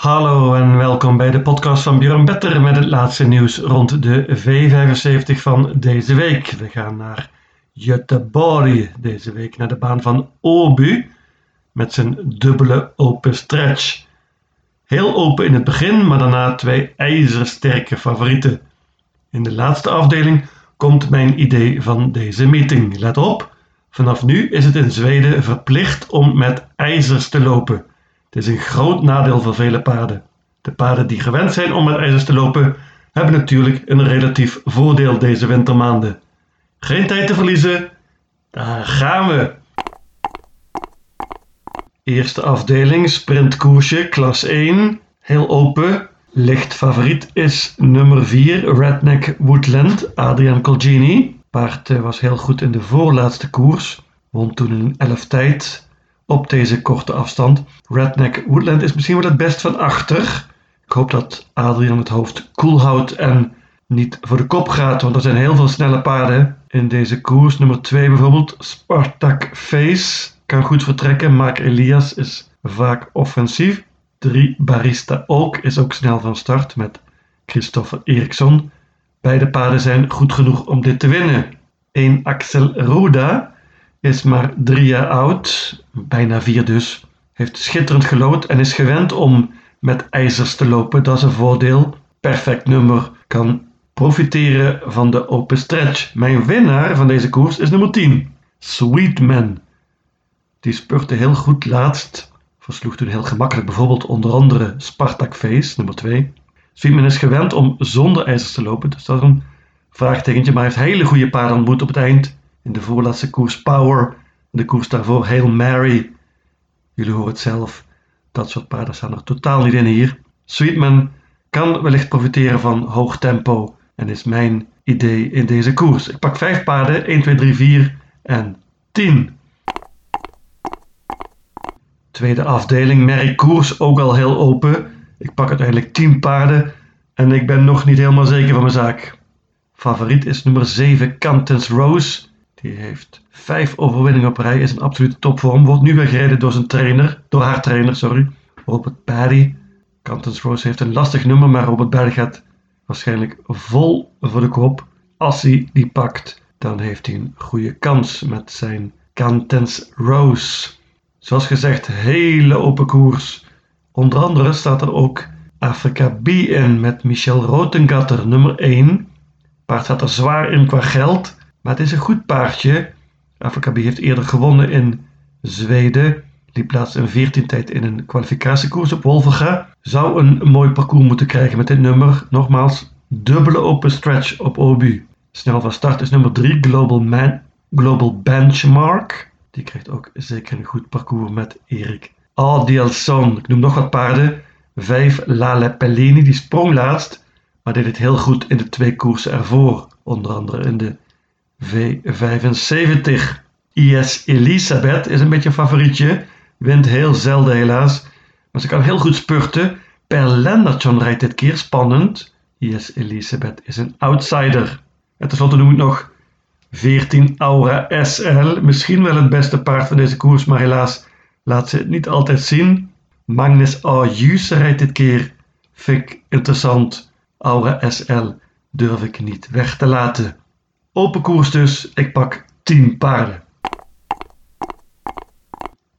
Hallo en welkom bij de podcast van Björn Better met het laatste nieuws rond de V75 van deze week. We gaan naar Göteborg deze week, naar de baan van Obu met zijn dubbele open stretch. Heel open in het begin, maar daarna twee ijzersterke favorieten. In de laatste afdeling komt mijn idee van deze meeting. Let op, vanaf nu is het in Zweden verplicht om met ijzers te lopen. Het is een groot nadeel voor vele paarden. De paarden die gewend zijn om met ijzers te lopen, hebben natuurlijk een relatief voordeel deze wintermaanden. Geen tijd te verliezen, daar gaan we! Eerste afdeling, sprintkoersje, klas 1, heel open. Licht favoriet is nummer 4, Redneck Woodland, Adrian Colgini. Paard eh, was heel goed in de voorlaatste koers, won toen in 11 tijd op deze korte afstand. Redneck Woodland is misschien wel het best van achter. Ik hoop dat Adrian het hoofd koel houdt en niet voor de kop gaat, want er zijn heel veel snelle paarden in deze koers. Nummer 2 bijvoorbeeld, Spartak Face, kan goed vertrekken. Mark Elias is vaak offensief. 3 Barista ook is ook snel van start met Christopher Eriksson. Beide paarden zijn goed genoeg om dit te winnen. 1 Axel Ruda is maar drie jaar oud, bijna vier dus. Heeft schitterend gelood en is gewend om met ijzers te lopen. Dat is een voordeel. Perfect nummer. Kan profiteren van de open stretch. Mijn winnaar van deze koers is nummer 10. Sweetman. Die spurte heel goed laatst. Versloeg toen heel gemakkelijk bijvoorbeeld onder andere Spartak Face, nummer 2. Sweetman is gewend om zonder ijzers te lopen. Dus dat is een vraagtekentje. Maar hij heeft hele goede paarden ontmoet op het eind. In de voorlaatste koers Power. De koers daarvoor Hail Mary. Jullie horen het zelf. Dat soort paarden staan er totaal niet in hier. Sweetman kan wellicht profiteren van hoog tempo. En is mijn idee in deze koers. Ik pak 5 paarden. 1, 2, 3, 4 en 10. Tweede afdeling. Merry Koers ook al heel open. Ik pak uiteindelijk 10 paarden. En ik ben nog niet helemaal zeker van mijn zaak. Favoriet is nummer 7 Cantons Rose. Die heeft vijf overwinningen op rij, is een absolute topvorm. Wordt nu weer gereden door zijn trainer, door haar trainer, sorry, Robert Barry. Cantons Rose heeft een lastig nummer, maar Robert Barry gaat waarschijnlijk vol voor de kop. Als hij die pakt, dan heeft hij een goede kans met zijn Cantons Rose. Zoals gezegd, hele open koers. Onder andere staat er ook Africa B in met Michel Rotengatter, nummer 1. Paard staat er zwaar in qua geld. Maar het is een goed paardje. Afrika B heeft eerder gewonnen in Zweden. Liep laatst een 14 tijd in een kwalificatiekoers op Wolverga. Zou een mooi parcours moeten krijgen met dit nummer. Nogmaals, dubbele open stretch op Obu. Snel van start is nummer 3 Global, Man, Global Benchmark. Die krijgt ook zeker een goed parcours met Erik Adielson. Ik noem nog wat paarden. 5 Lale Pellini, die sprong laatst. Maar deed het heel goed in de twee koersen ervoor. Onder andere in de V75. IS Elisabeth is een beetje een favorietje. Wint heel zelden helaas. Maar ze kan heel goed spurten. Per Lendertjon rijdt dit keer spannend. IS Elisabeth is een outsider. En tenslotte noem ik nog 14 Aura SL. Misschien wel het beste paard van deze koers, maar helaas laat ze het niet altijd zien. Magnus Ayuse rijdt dit keer. Vind ik interessant. Aura SL durf ik niet weg te laten. Open koers dus, ik pak 10 paarden.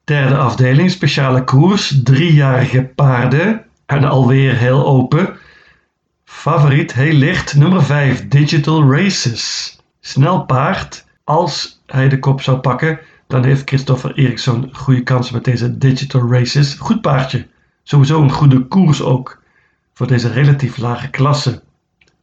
Derde afdeling, speciale koers, driejarige paarden en alweer heel open. Favoriet, heel licht, nummer 5, Digital Races. Snel paard, als hij de kop zou pakken, dan heeft Christopher Eriksson goede kansen met deze Digital Races. Goed paardje, sowieso een goede koers ook voor deze relatief lage klasse.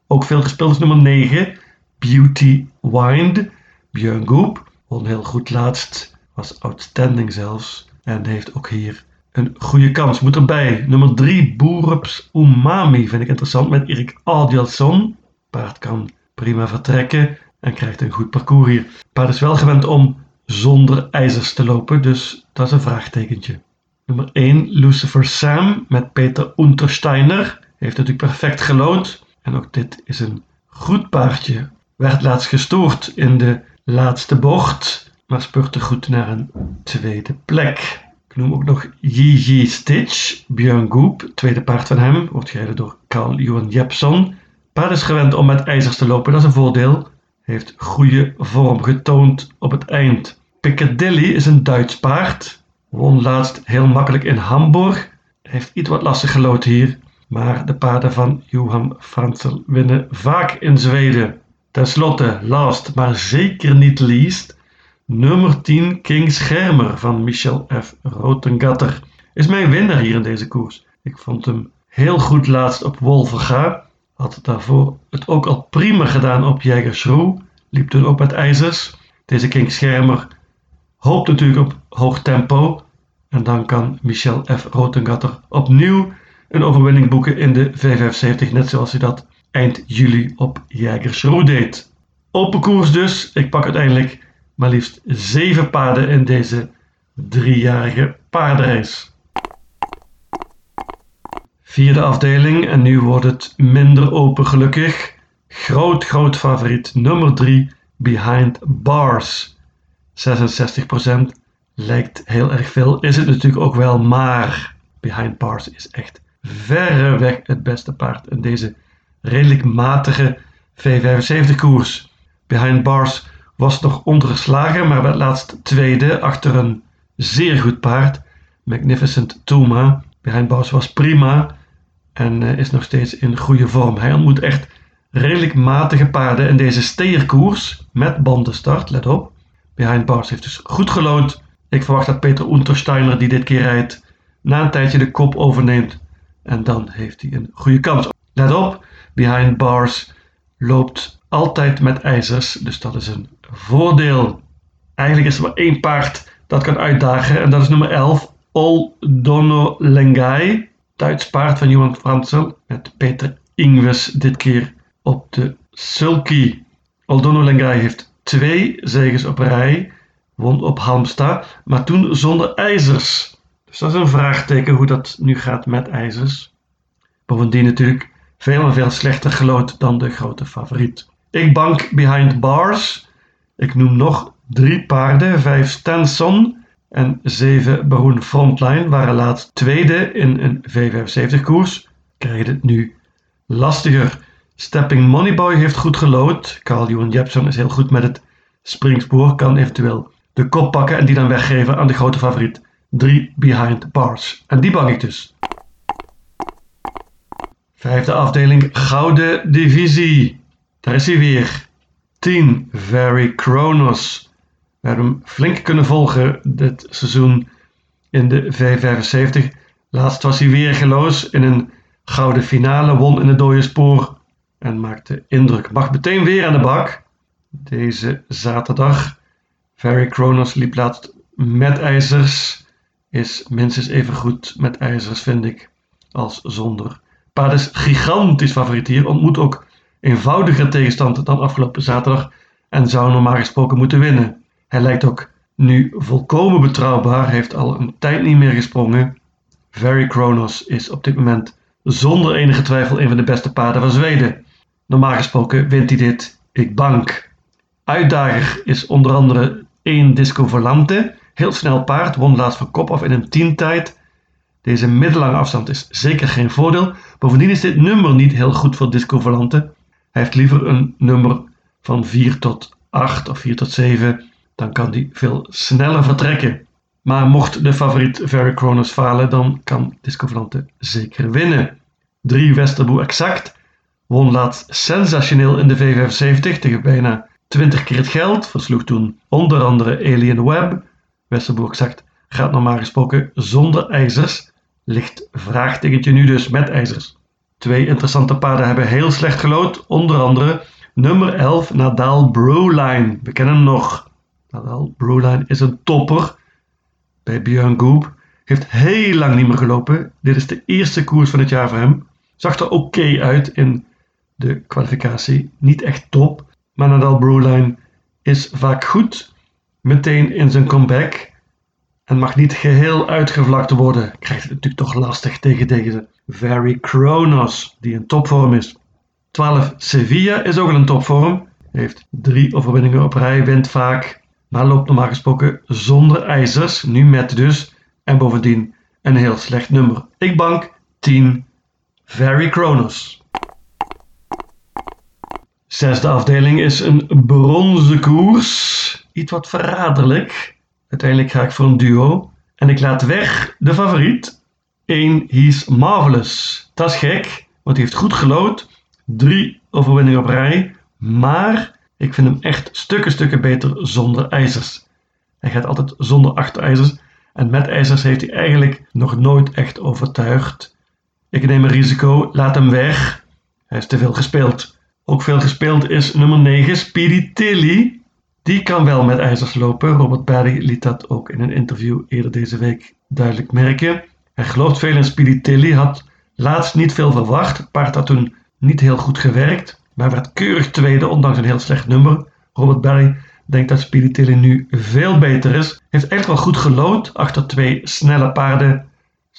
Ook veel gespeeld is nummer 9, Beauty Wind. Björn Goop won heel goed laatst, was outstanding zelfs. En heeft ook hier een goede kans. Moet erbij. Nummer 3, Boerups Umami. Vind ik interessant met Erik Adielson. Paard kan prima vertrekken en krijgt een goed parcours hier. Paard is wel gewend om zonder ijzers te lopen, dus dat is een vraagtekentje. Nummer 1, Lucifer Sam met Peter Untersteiner. Heeft natuurlijk perfect geloond. En ook dit is een goed paardje werd laatst gestoord in de laatste bocht, maar spurte goed naar een tweede plek. noem ook nog Yi Stitch, Björn Goop, tweede paard van hem, wordt gereden door Carl Johan Jepson. Paard is gewend om met ijzers te lopen, dat is een voordeel. Heeft goede vorm getoond op het eind. Piccadilly is een Duits paard. Won laatst heel makkelijk in Hamburg. Heeft iets wat lastig gelood hier. Maar de paarden van Johan Franzel winnen vaak in Zweden. Ten slotte, last maar zeker niet least, nummer 10 King Schermer van Michel F. Rotengatter is mijn winnaar hier in deze koers. Ik vond hem heel goed laatst op Wolverga. Had daarvoor het ook al prima gedaan op Jägerschroe. Liep toen ook met ijzers. Deze King Schermer hoopt natuurlijk op hoog tempo. En dan kan Michel F. Rotengatter opnieuw een overwinning boeken in de 575, net zoals hij dat eind juli op Jägersro deed. Open koers dus. Ik pak uiteindelijk maar liefst 7 paarden in deze driejarige paardenreis. Vierde afdeling en nu wordt het minder open gelukkig. Groot, groot favoriet nummer 3, Behind Bars. 66% lijkt heel erg veel, is het natuurlijk ook wel, maar Behind Bars is echt verreweg het beste paard in deze redelijk matige V75 koers. Behind Bars was nog ondergeslagen, maar werd laatst tweede achter een zeer goed paard, Magnificent Tuma. Behind Bars was prima en eh, is nog steeds in goede vorm. Hij ontmoet echt redelijk matige paarden in deze steerkoers met bandenstart, let op. Behind Bars heeft dus goed gelood. Ik verwacht dat Peter Untersteiner, die dit keer rijdt, na een tijdje de kop overneemt en dan heeft hij een goede kans. Let op, behind bars loopt altijd met ijzers, dus dat is een voordeel. Eigenlijk is er maar één paard dat kan uitdagen en dat is nummer 11, Oldono Lengai. Duits paard van Johan Fransel met Peter Ingves dit keer op de sulky. Oldono Lengai heeft twee zegens op rij, won op Halmstad, maar toen zonder ijzers. Dus dat is een vraagteken hoe dat nu gaat met ijzers. Bovendien natuurlijk veel veel slechter gelood dan de grote favoriet. Ik bank behind bars. Ik noem nog drie paarden. Vijf Stanson en zeven Baroon Frontline waren laatst tweede in een V75 koers. Krijgen het nu lastiger. Stepping Moneyboy heeft goed gelood. Carl Johan Jepson is heel goed met het springspoor. Kan eventueel de kop pakken en die dan weggeven aan de grote favoriet. 3 behind bars. En die bang ik dus. Vijfde afdeling Gouden Divisie. Daar is hij weer. 10 Very Kronos. We hebben hem flink kunnen volgen dit seizoen in de V75. Laatst was hij weer geloos in een gouden finale, won in het dode spoor en maakte indruk. Mag meteen weer aan de bak. Deze zaterdag. Very Kronos liep laatst met ijzers is minstens even goed met ijzers, vind ik, als zonder. Paard is gigantisch favoriet hier, ontmoet ook eenvoudiger tegenstander dan afgelopen zaterdag en zou normaal gesproken moeten winnen. Hij lijkt ook nu volkomen betrouwbaar, heeft al een tijd niet meer gesprongen. Very Kronos is op dit moment zonder enige twijfel een van de beste paarden van Zweden. Normaal gesproken wint hij dit, ik bank. Uitdager is onder andere 1 Disco Volante, Heel snel paard, won laatst van kop af in een tientijd. Deze middellange afstand is zeker geen voordeel. Bovendien is dit nummer niet heel goed voor Disco Volante. Hij heeft liever een nummer van 4 tot 8 of 4 tot 7. Dan kan hij veel sneller vertrekken. Maar mocht de favoriet Very Kronos falen, dan kan Disco Volante zeker winnen. 3 Westerboe exact. Won laatst sensationeel in de V75 tegen bijna 20 keer het geld. Versloeg toen onder andere Alien Web. Westerbork zegt, gaat normaal gesproken zonder ijzers. Ligt vraagtekentje nu dus met ijzers. Twee interessante paarden hebben heel slecht gelood, onder andere nummer 11 Nadal Brewline. We kennen hem nog. Nadal Brewline is een topper bij Björn Goop. Heeft heel lang niet meer gelopen. Dit is de eerste koers van het jaar voor hem. Zag er oké uit in de kwalificatie. Niet echt top. Maar Nadal Brewline is vaak goed meteen in zijn comeback en mag niet geheel uitgevlakt worden. Krijgt het natuurlijk toch lastig tegen deze Very Kronos, die in topvorm is. 12 Sevilla is ook een topvorm. Heeft drie overwinningen op rij, wint vaak, maar loopt normaal gesproken zonder ijzers. Nu met dus En bovendien een heel slecht nummer. Ik bank 10 Very Kronos. Zesde afdeling is een bronzen koers. Iets wat verraderlijk. Uiteindelijk ga ik voor een duo. En ik laat weg de favoriet. 1 He's Marvelous. Dat is gek, want hij heeft goed gelood. Drie overwinningen op rij. Maar ik vind hem echt stukken stukken beter zonder ijzers. Hij gaat altijd zonder achterijzers. En met ijzers heeft hij eigenlijk nog nooit echt overtuigd. Ik neem een risico, laat hem weg. Hij is te veel gespeeld. Ook veel gespeeld is nummer 9, Speedy. Die kan wel met ijzers lopen. Robert Barry liet dat ook in een interview eerder deze week duidelijk merken. Hij gelooft veel in Tilly, had laatst niet veel verwacht. Het paard had toen niet heel goed gewerkt, maar werd keurig tweede, ondanks een heel slecht nummer. Robert Barry denkt dat Tilly nu veel beter is. Heeft eigenlijk wel goed gelood achter twee snelle paarden.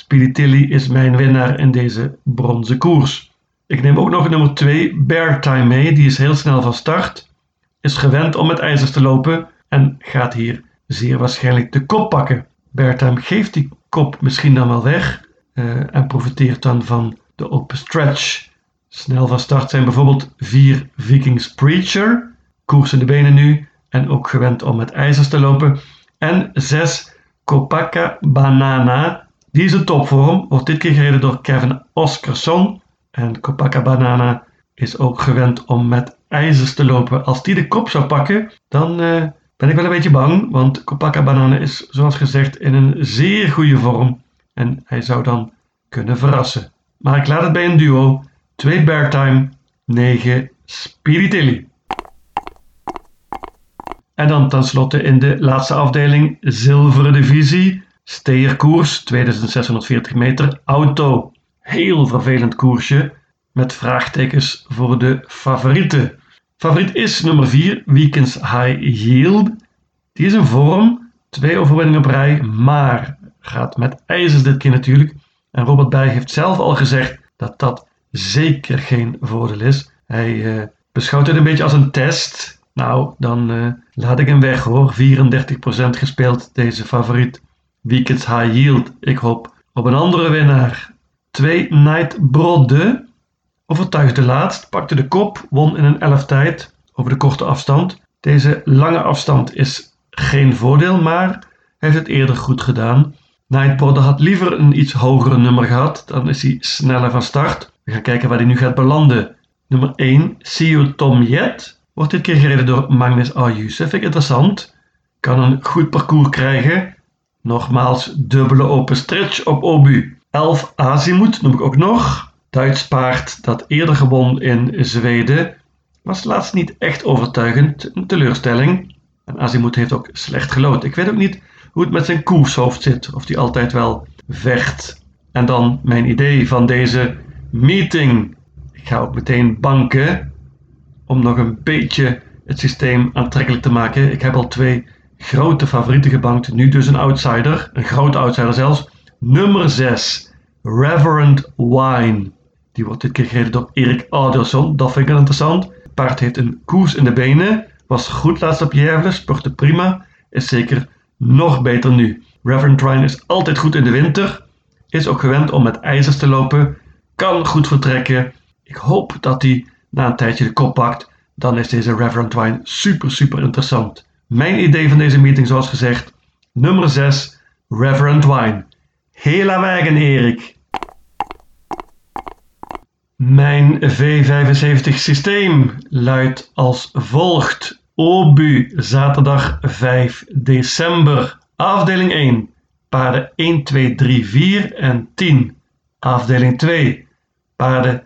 Tilly is mijn winnaar in deze bronzen koers. Ik neem ook nog nummer 2, Bear Time mee. Die is heel snel van start. Is gewend om met ijzers te lopen en gaat hier zeer waarschijnlijk de kop pakken. Bear Time geeft die kop misschien dan wel weg uh, en profiteert dan van de open stretch. Snel van start zijn bijvoorbeeld 4 Vikings Preacher. Koers in de benen nu en ook gewend om met ijzers te lopen. En 6 Copacabana. Banana. Die is een topvorm, wordt dit keer gereden door Kevin Oscarson. En Copacabana is ook gewend om met ijzers te lopen. Als die de kop zou pakken, dan uh, ben ik wel een beetje bang. Want Copacabana is, zoals gezegd, in een zeer goede vorm. En hij zou dan kunnen verrassen. Maar ik laat het bij een duo. 2 Bear Time, 9 Spiritilli. En dan tenslotte in de laatste afdeling zilveren divisie. Steerkoers, 2640 meter, auto. Heel vervelend koersje met vraagtekens voor de favorieten. Favoriet is nummer 4, Weekends High Yield. Die is in vorm, twee overwinningen op rij, maar gaat met ijzers dit keer natuurlijk. En Robert Berg heeft zelf al gezegd dat dat zeker geen voordeel is. Hij uh, beschouwt het een beetje als een test nou, dan uh, laat ik hem weg hoor. 34% gespeeld, deze favoriet. Weekends High Yield. Ik hoop op een andere winnaar. 2 Night Brodde. Overtuigde laatst, pakte de kop, won in een 11 tijd over de korte afstand. Deze lange afstand is geen voordeel, maar heeft het eerder goed gedaan. Night Brodde had liever een iets hogere nummer gehad, dan is hij sneller van start. We gaan kijken waar hij nu gaat belanden. Nummer 1, Sio Tom Yet Wordt dit keer gereden door Magnus Ayuse. Vind ik interessant. Kan een goed parcours krijgen. Nogmaals, dubbele open stretch op Obu. 11 Azimuth noem ik ook nog. Duits paard dat eerder gewon in Zweden. Was laatst niet echt overtuigend. Een teleurstelling. En Azimuth heeft ook slecht gelood. Ik weet ook niet hoe het met zijn koershoofd zit. Of hij altijd wel vecht. En dan mijn idee van deze meeting. Ik ga ook meteen banken om nog een beetje het systeem aantrekkelijk te maken. Ik heb al twee grote favorieten gebankt, nu dus een outsider, een grote outsider zelfs. Nummer 6, Reverend Wine. Die wordt dit keer gereden door Erik Alderson, dat vind ik interessant. Het paard heeft een koers in de benen, was goed laatst op Jervelen, sportte prima, is zeker nog beter nu. Reverend Wine is altijd goed in de winter, is ook gewend om met ijzers te lopen, kan goed vertrekken. Ik hoop dat hij na een tijdje de kop pakt, dan is deze Reverend Wine super super interessant. Mijn idee van deze meeting zoals gezegd, nummer 6, Reverend Wine. Hela wagen Erik. Mijn V75 systeem luidt als volgt. Obu, zaterdag 5 december. Afdeling 1, paarden 1, 2, 3, 4 en 10. Afdeling 2, paarden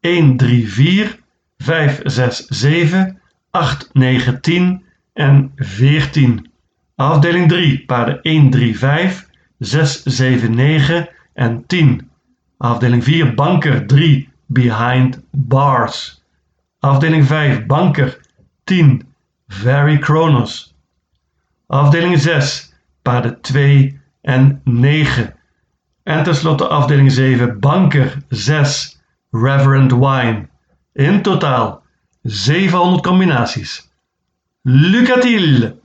1, 3, 4, 5, 6, 7, 8, 9, 10 en 14. Afdeling 3, paarden 1, 3, 5, 6, 7, 9 en 10. Afdeling 4, banker 3, behind bars. Afdeling 5, banker 10, very Kronos. Afdeling 6, paarden 2 en 9. En tenslotte afdeling 7, banker 6, Reverend Wine. In totaal 700 combinaties. Lucatiel!